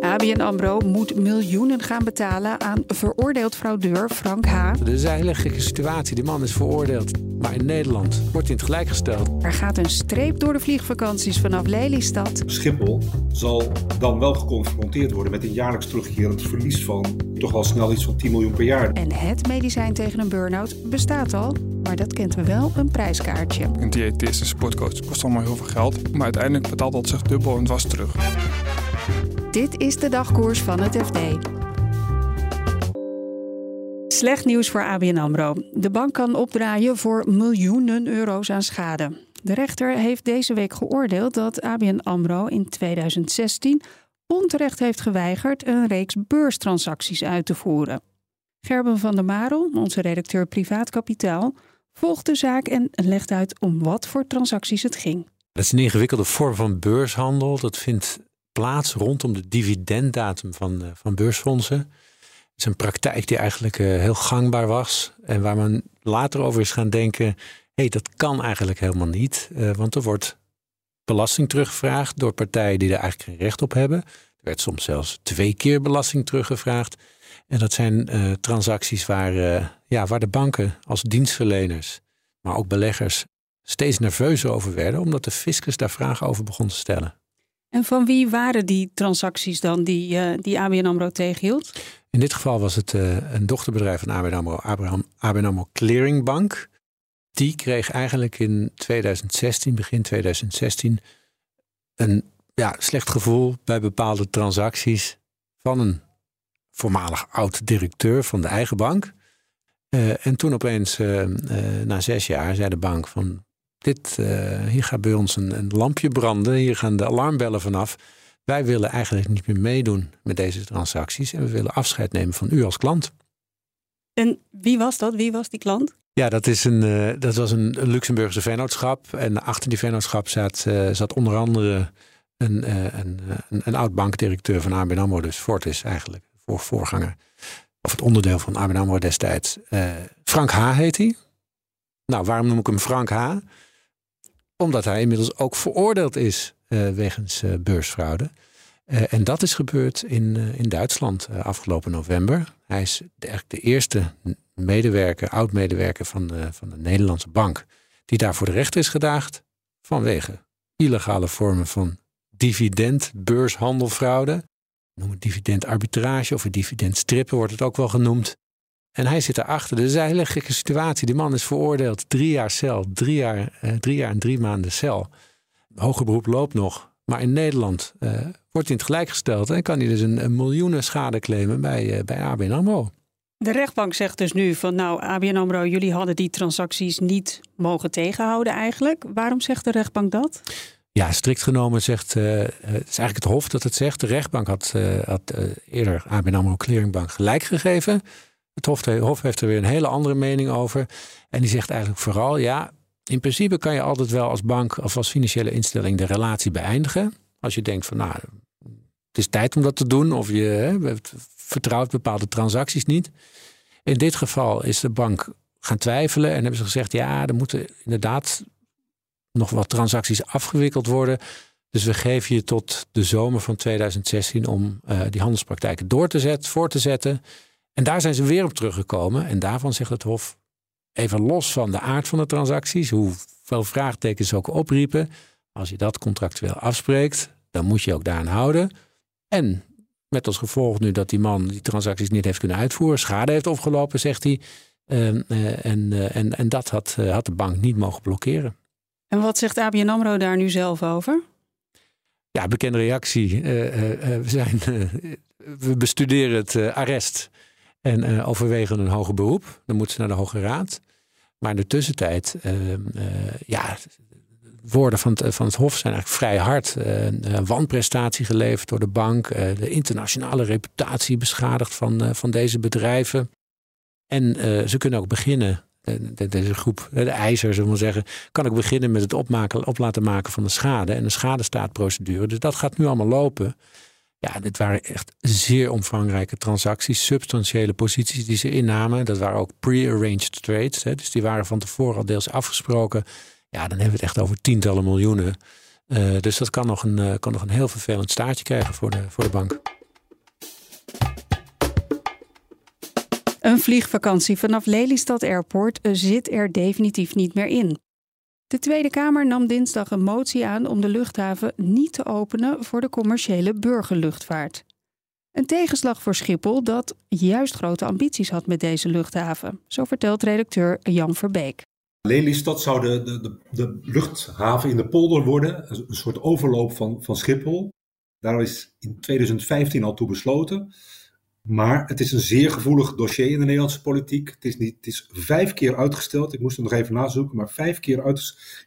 ABN AMRO moet miljoenen gaan betalen aan veroordeeld fraudeur Frank H. Dit is een hele gekke situatie. Die man is veroordeeld. Maar in Nederland wordt hij in het gelijk gesteld. Er gaat een streep door de vliegvakanties vanaf Lelystad. Schiphol zal dan wel geconfronteerd worden met een jaarlijks terugkerend verlies van toch al snel iets van 10 miljoen per jaar. En het medicijn tegen een burn-out bestaat al, maar dat kent we wel een prijskaartje. Een diëtist en sportcoach kost allemaal heel veel geld, maar uiteindelijk betaalt dat zich dubbel en dwars terug. Dit is de dagkoers van het FD. Slecht nieuws voor ABN AMRO. De bank kan opdraaien voor miljoenen euro's aan schade. De rechter heeft deze week geoordeeld dat ABN AMRO in 2016 onterecht heeft geweigerd een reeks beurstransacties uit te voeren. Gerben van der Marel, onze redacteur Privaat Kapitaal, volgt de zaak en legt uit om wat voor transacties het ging. Dat is een ingewikkelde vorm van beurshandel. Dat vindt plaats rondom de dividenddatum van, van beursfondsen. Het is een praktijk die eigenlijk heel gangbaar was en waar men later over is gaan denken: hé, hey, dat kan eigenlijk helemaal niet, want er wordt belasting teruggevraagd door partijen die er eigenlijk geen recht op hebben. Er werd soms zelfs twee keer belasting teruggevraagd. En dat zijn transacties waar, ja, waar de banken als dienstverleners, maar ook beleggers, steeds nerveuzer over werden, omdat de fiscus daar vragen over begon te stellen. En van wie waren die transacties dan die, uh, die ABN AMRO tegenhield? In dit geval was het een dochterbedrijf van ABN AMRO, Abraham, ABN AMRO Clearing Bank. Die kreeg eigenlijk in 2016, begin 2016, een ja, slecht gevoel bij bepaalde transacties van een voormalig oud-directeur van de eigen bank. Uh, en toen opeens, na zes jaar, zei de bank van... Dit, hier gaat bij ons een, een, lampje branden, hier gaan de alarmbellen vanaf. Wij willen eigenlijk niet meer meedoen met deze transacties... en we willen afscheid nemen van u als klant. En wie was dat? Wie was die klant? Ja, dat, is een, dat was een Luxemburgse vennootschap. En achter die vennootschap zat, zat onder andere een, een, een, een oud bankdirecteur van ABN AMRO, dus Fortis eigenlijk, voor voorganger. Of het onderdeel van ABN AMRO destijds. Frank H. heet hij. Nou, waarom noem ik hem Frank H.? Omdat hij inmiddels ook veroordeeld is uh, wegens uh, beursfraude. en dat is gebeurd in, in Duitsland afgelopen november. Hij is de, eigenlijk de eerste medewerker, oud-medewerker van de, van de Nederlandse bank... die daar voor de rechter is gedaagd vanwege illegale vormen van dividend, beurshandelfraude. Noem het dividendarbitrage of het dividendstrippen wordt het ook wel genoemd. En hij zit erachter. Dus het is een hele gekke situatie. Die man is veroordeeld. Drie jaar cel. Drie jaar, eh, drie jaar en drie maanden cel. Hoger beroep loopt nog. Maar in Nederland eh, wordt hij in het gelijk gesteld. En kan hij dus een, een miljoenen schade claimen bij, uh, bij ABN AMRO. De rechtbank zegt dus nu van nou ABN AMRO, jullie hadden die transacties niet mogen tegenhouden eigenlijk. Waarom zegt de rechtbank dat? Ja, strikt genomen zegt, uh, het is eigenlijk het Hof dat het zegt. De rechtbank had, uh, had uh, eerder ABN AMRO Clearingbank gelijk gegeven. Het Hof, heeft er weer een hele andere mening over. En die zegt eigenlijk vooral, ja, in principe kan je altijd wel als bank of als financiële instelling de relatie beëindigen. Als je denkt van, nou, het is tijd om dat te doen. Of je hè, vertrouwt bepaalde transacties niet. In dit geval is de bank gaan twijfelen en hebben ze gezegd, ja, er moeten inderdaad nog wat transacties afgewikkeld worden. Dus we geven je tot de zomer van 2016 om uh, die handelspraktijken door te zetten, voor te zetten. En daar zijn ze weer op teruggekomen. En daarvan zegt het Hof, even los van de aard van de transacties, hoeveel vraagtekens ze ook opriepen. Als je dat contractueel afspreekt, dan moet je ook daaraan houden. En met als gevolg nu dat die man die transacties niet heeft kunnen uitvoeren, schade heeft opgelopen, zegt hij. Uh, uh, en, en, en dat had, had de bank niet mogen blokkeren. En wat zegt ABN AMRO daar nu zelf over? Ja, bekende reactie. We, zijn, we bestuderen het arrest en overwegen een hoger beroep. Dan moeten ze naar de Hoge Raad. Maar in de tussentijd, ja, woorden van het, van het Hof zijn eigenlijk vrij hard. Uh, wanprestatie geleverd door de bank. de internationale reputatie beschadigd van, van deze bedrijven. En ze kunnen ook beginnen deze groep, de ijzer, zullen we zeggen, kan ook beginnen met het opmaken, op laten maken van de schade en de schadestaatprocedure. Dus dat gaat nu allemaal lopen. Ja, dit waren echt zeer omvangrijke transacties, substantiële posities die ze innamen. Dat waren ook pre-arranged trades, hè, dus die waren van tevoren al deels afgesproken. Ja, dan hebben we het echt over tientallen miljoenen. Uh, dus dat kan nog, een, uh, kan nog een heel vervelend staartje krijgen voor de, voor de bank. Een vliegvakantie vanaf Lelystad Airport zit er definitief niet meer in. De Tweede Kamer nam dinsdag een motie aan om de luchthaven niet te openen voor de commerciële burgerluchtvaart. Een tegenslag voor Schiphol dat juist grote ambities had met deze luchthaven, zo vertelt redacteur Jan Verbeek. Lelystad zou de, de, de, luchthaven in de polder worden, een soort overloop van, van Schiphol. Daar is in 2015 al toe besloten. Maar het is een zeer gevoelig dossier in de Nederlandse politiek. Het is, niet, het is vijf keer uitgesteld. Ik moest het nog even nazoeken. Maar vijf keer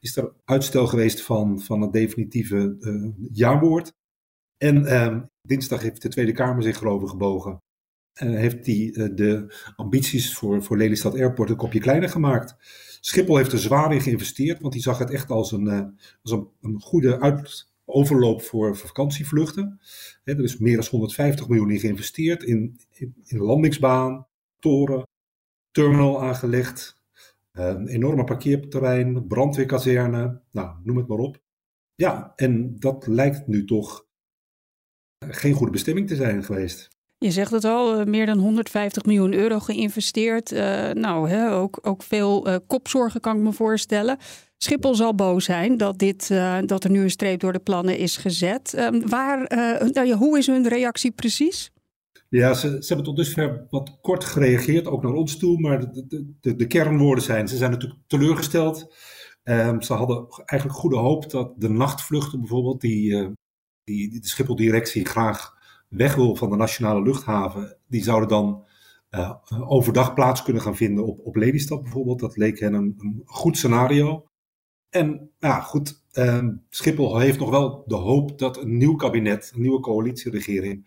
is er uitstel geweest van, van het definitieve uh, jaarwoord. En uh, dinsdag heeft de Tweede Kamer zich erover gebogen. En heeft die uh, de ambities voor, voor Lelystad Airport een kopje kleiner gemaakt. Schiphol heeft er zwaar in geïnvesteerd, want die zag het echt als een, uh, als een, een goede uit, overloop voor, vakantievluchten. er is meer dan 150 miljoen in geïnvesteerd in, in, in landingsbaan, toren, terminal aangelegd, een enorme parkeerterrein, brandweerkazerne, nou, noem het maar op. Ja, en dat lijkt nu toch geen goede bestemming te zijn geweest. Je zegt het al, eh, meer dan 150 miljoen euro geïnvesteerd. Uh, nou, hè, ook, ook veel uh, kopzorgen kan ik me voorstellen. Schiphol zal boos zijn dat, dit, dat er nu een streep door de plannen is gezet. Uh, waar, nou hoe is hun reactie precies? Ja, ze, ze hebben tot dusver wat kort gereageerd, ook naar ons toe. Maar de, de, de kernwoorden zijn, ze zijn natuurlijk teleurgesteld. Um, ze hadden eigenlijk goede hoop dat de nachtvluchten bijvoorbeeld, die, die, die de Schiphol-directie graag weg wil van de nationale luchthaven, die zouden dan uh, overdag plaats kunnen gaan vinden op, op Lelystad bijvoorbeeld. Dat leek hen een, een goed scenario. En ja, goed, uh, Schiphol heeft nog wel de hoop dat een nieuw kabinet, een nieuwe coalitieregering,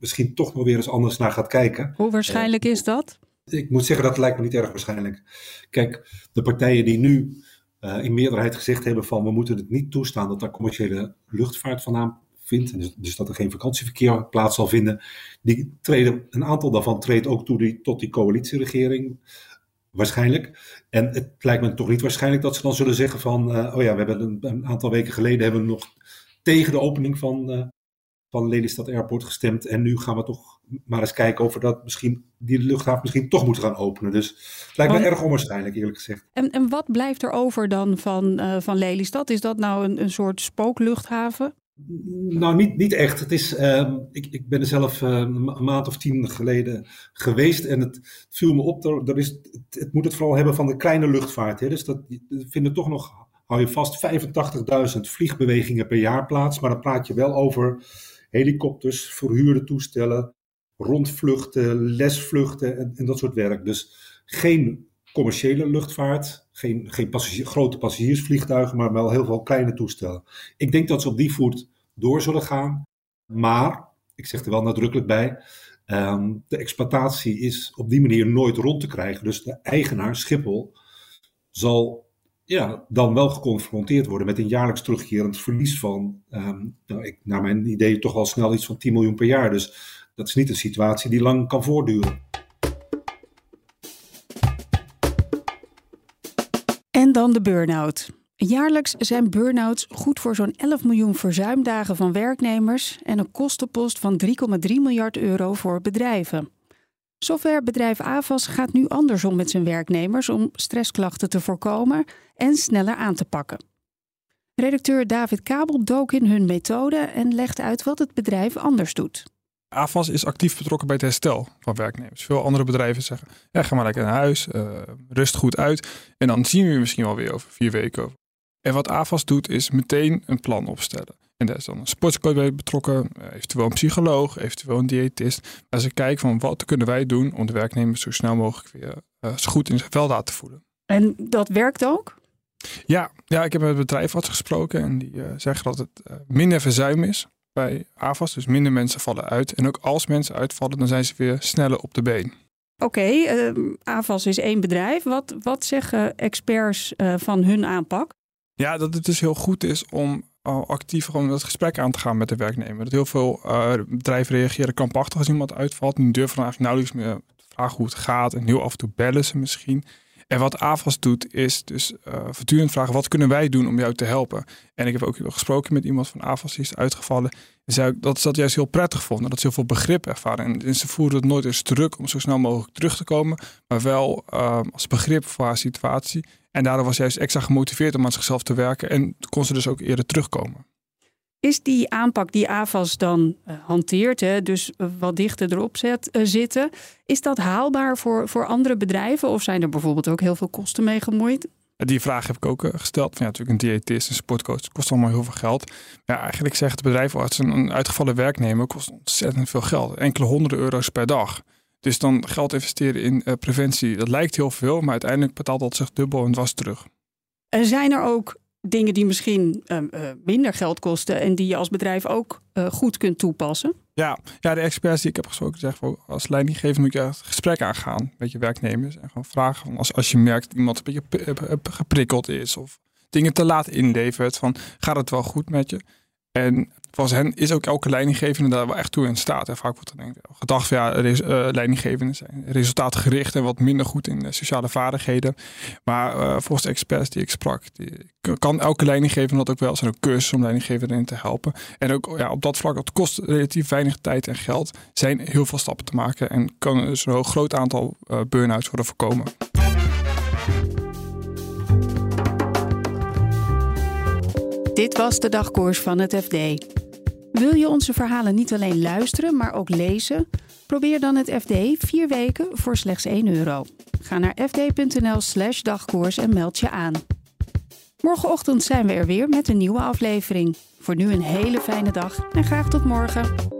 misschien toch nog weer eens anders naar gaat kijken. Hoe waarschijnlijk is dat? Ik moet zeggen, dat lijkt me niet erg waarschijnlijk. Kijk, de partijen die nu uh, in meerderheid gezegd hebben van we moeten het niet toestaan dat daar commerciële luchtvaart vandaan vindt, dus, dus, dat er geen vakantieverkeer plaats zal vinden, die treden, een aantal daarvan treedt ook toe die, tot die coalitieregering. Waarschijnlijk. En het lijkt me toch niet waarschijnlijk dat ze dan zullen zeggen van, uh, oh ja, we hebben een, een, aantal weken geleden hebben we nog tegen de opening van, uh, van Lelystad Airport gestemd. En nu gaan we toch maar eens kijken of we dat misschien, die luchthaven misschien toch moeten gaan openen. Dus het lijkt me erg onwaarschijnlijk eerlijk gezegd. En, en wat blijft er over dan van, uh, van Lelystad? Is dat nou een, een soort spookluchthaven? Nou, niet, niet echt. Het is, uh, ik, ik ben er zelf uh, een maand of tien geleden geweest en het viel me op. Er, er is, het, moet het vooral hebben van de kleine luchtvaart. Hè. Dus dat vinden toch nog, hou je vast, 85.000 vliegbewegingen per jaar plaats. Maar dan praat je wel over helikopters, verhuurde toestellen, rondvluchten, lesvluchten en, en dat soort werk. Dus geen commerciële luchtvaart, geen, geen grote passagiersvliegtuigen, maar wel heel veel kleine toestellen. Ik denk dat ze op die voet door zullen gaan. Maar, ik zeg er wel nadrukkelijk bij, um, de exploitatie is op die manier nooit rond te krijgen. Dus de eigenaar, Schiphol, zal ja, dan wel geconfronteerd worden met een jaarlijks terugkerend verlies van, um, nou, ik, naar mijn idee, toch wel snel iets van 10 miljoen per jaar. Dus dat is niet een situatie die lang kan voortduren. En dan de burn-out. Jaarlijks zijn burn-outs goed voor zo'n 11 miljoen verzuimdagen van werknemers en een kostenpost van 3,3 miljard euro voor bedrijven. Softwarebedrijf AVAS gaat nu andersom met zijn werknemers om stressklachten te voorkomen en sneller aan te pakken. Redacteur David Kabel dook in hun methode en legt uit wat het bedrijf anders doet. AFAS is actief betrokken bij het herstel van werknemers. Veel andere bedrijven zeggen, ga maar lekker naar huis, uh, rust goed uit. En dan zien we je misschien wel weer over vier weken. En wat AFAS doet, is meteen een plan opstellen. En daar is dan een sportscoach bij betrokken, eh, eventueel een psycholoog, eventueel een diëtist. Waar ze kijken van wat kunnen wij doen om de werknemers zo snel mogelijk weer uh, goed in zijn vel te voelen. En dat werkt ook? Ja, ja, ik heb met bedrijfarts gesproken en die uh, zeggen dat het uh, minder verzuim is bij AFAS. Dus minder mensen vallen uit. En ook als mensen uitvallen, dan zijn ze weer sneller op de been. Oké, okay, uh, AFAS is één bedrijf. Wat, wat zeggen experts van hun aanpak? Ja, dat het dus heel goed is om actief gewoon dat gesprek aan te gaan met de werknemer. Dat heel veel bedrijven reageren krampachtig als iemand uitvalt. Nu durven dan eigenlijk nauwelijks meer vragen hoe het gaat. En heel af en toe bellen ze misschien. En wat AFAS doet, is dus uh, voortdurend vragen: wat kunnen wij doen om jou te helpen? En ik heb ook gesproken met iemand van AFAS die is uitgevallen. En zei dat ze dat juist heel prettig vonden, dat ze heel veel begrip ervaren. En, ze voeren het nooit eens druk om zo snel mogelijk terug te komen, maar wel als begrip voor haar situatie. En daardoor was ze juist extra gemotiveerd om aan zichzelf te werken en kon ze dus ook eerder terugkomen. Is die aanpak die AFAS dan uh, hanteert, hè, dus wat dichter erop zet, uh, zitten, is dat haalbaar voor, voor andere bedrijven? Of zijn er bijvoorbeeld ook heel veel kosten mee gemoeid? Die vraag heb ik ook gesteld. Ja, natuurlijk een diëtist, een sportcoach, kost allemaal heel veel geld. Ja, eigenlijk zegt het bedrijf als een, een uitgevallen werknemer kost ontzettend veel geld. Enkele honderden euro's per dag. Dus dan geld investeren in preventie, dat lijkt heel veel, maar uiteindelijk betaalt dat zich dubbel en was terug. En zijn er ook dingen die misschien uh, minder geld kosten en die je als bedrijf ook uh, goed kunt toepassen? Ja, ja, de experts die ik heb gesproken zeggen als leidinggever moet je het gesprek aangaan met je werknemers en gewoon vragen van als, als je merkt dat iemand een beetje geprikkeld is of dingen te laat inlevert van gaat het wel goed met je? En volgens hen is ook elke leidinggevende daar wel echt toe in staat. En vaak wordt er gedacht van ja, res, uh, leidinggevenden zijn resultaatgericht en wat minder goed in sociale vaardigheden. Maar uh, volgens de experts die ik sprak, kan elke leidinggevende dat ook wel. zijn ook cursussen om leidinggevenden te helpen. En ook ja, op dat vlak, het kost relatief weinig tijd en geld, zijn heel veel stappen te maken en kan dus een groot aantal uh, burn-outs worden voorkomen. Dit was de dagkoers van het FD. Wil je onze verhalen niet alleen luisteren, maar ook lezen? Probeer dan het FD vier weken voor slechts 1 euro. Ga naar fd.nl/slash dagkoers en meld je aan. Morgenochtend zijn we er weer met een nieuwe aflevering. Voor nu een hele fijne dag en graag tot morgen.